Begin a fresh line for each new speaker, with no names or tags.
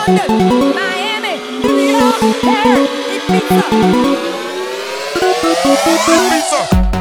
Miami, New York, Paris, Ibiza. Ibiza.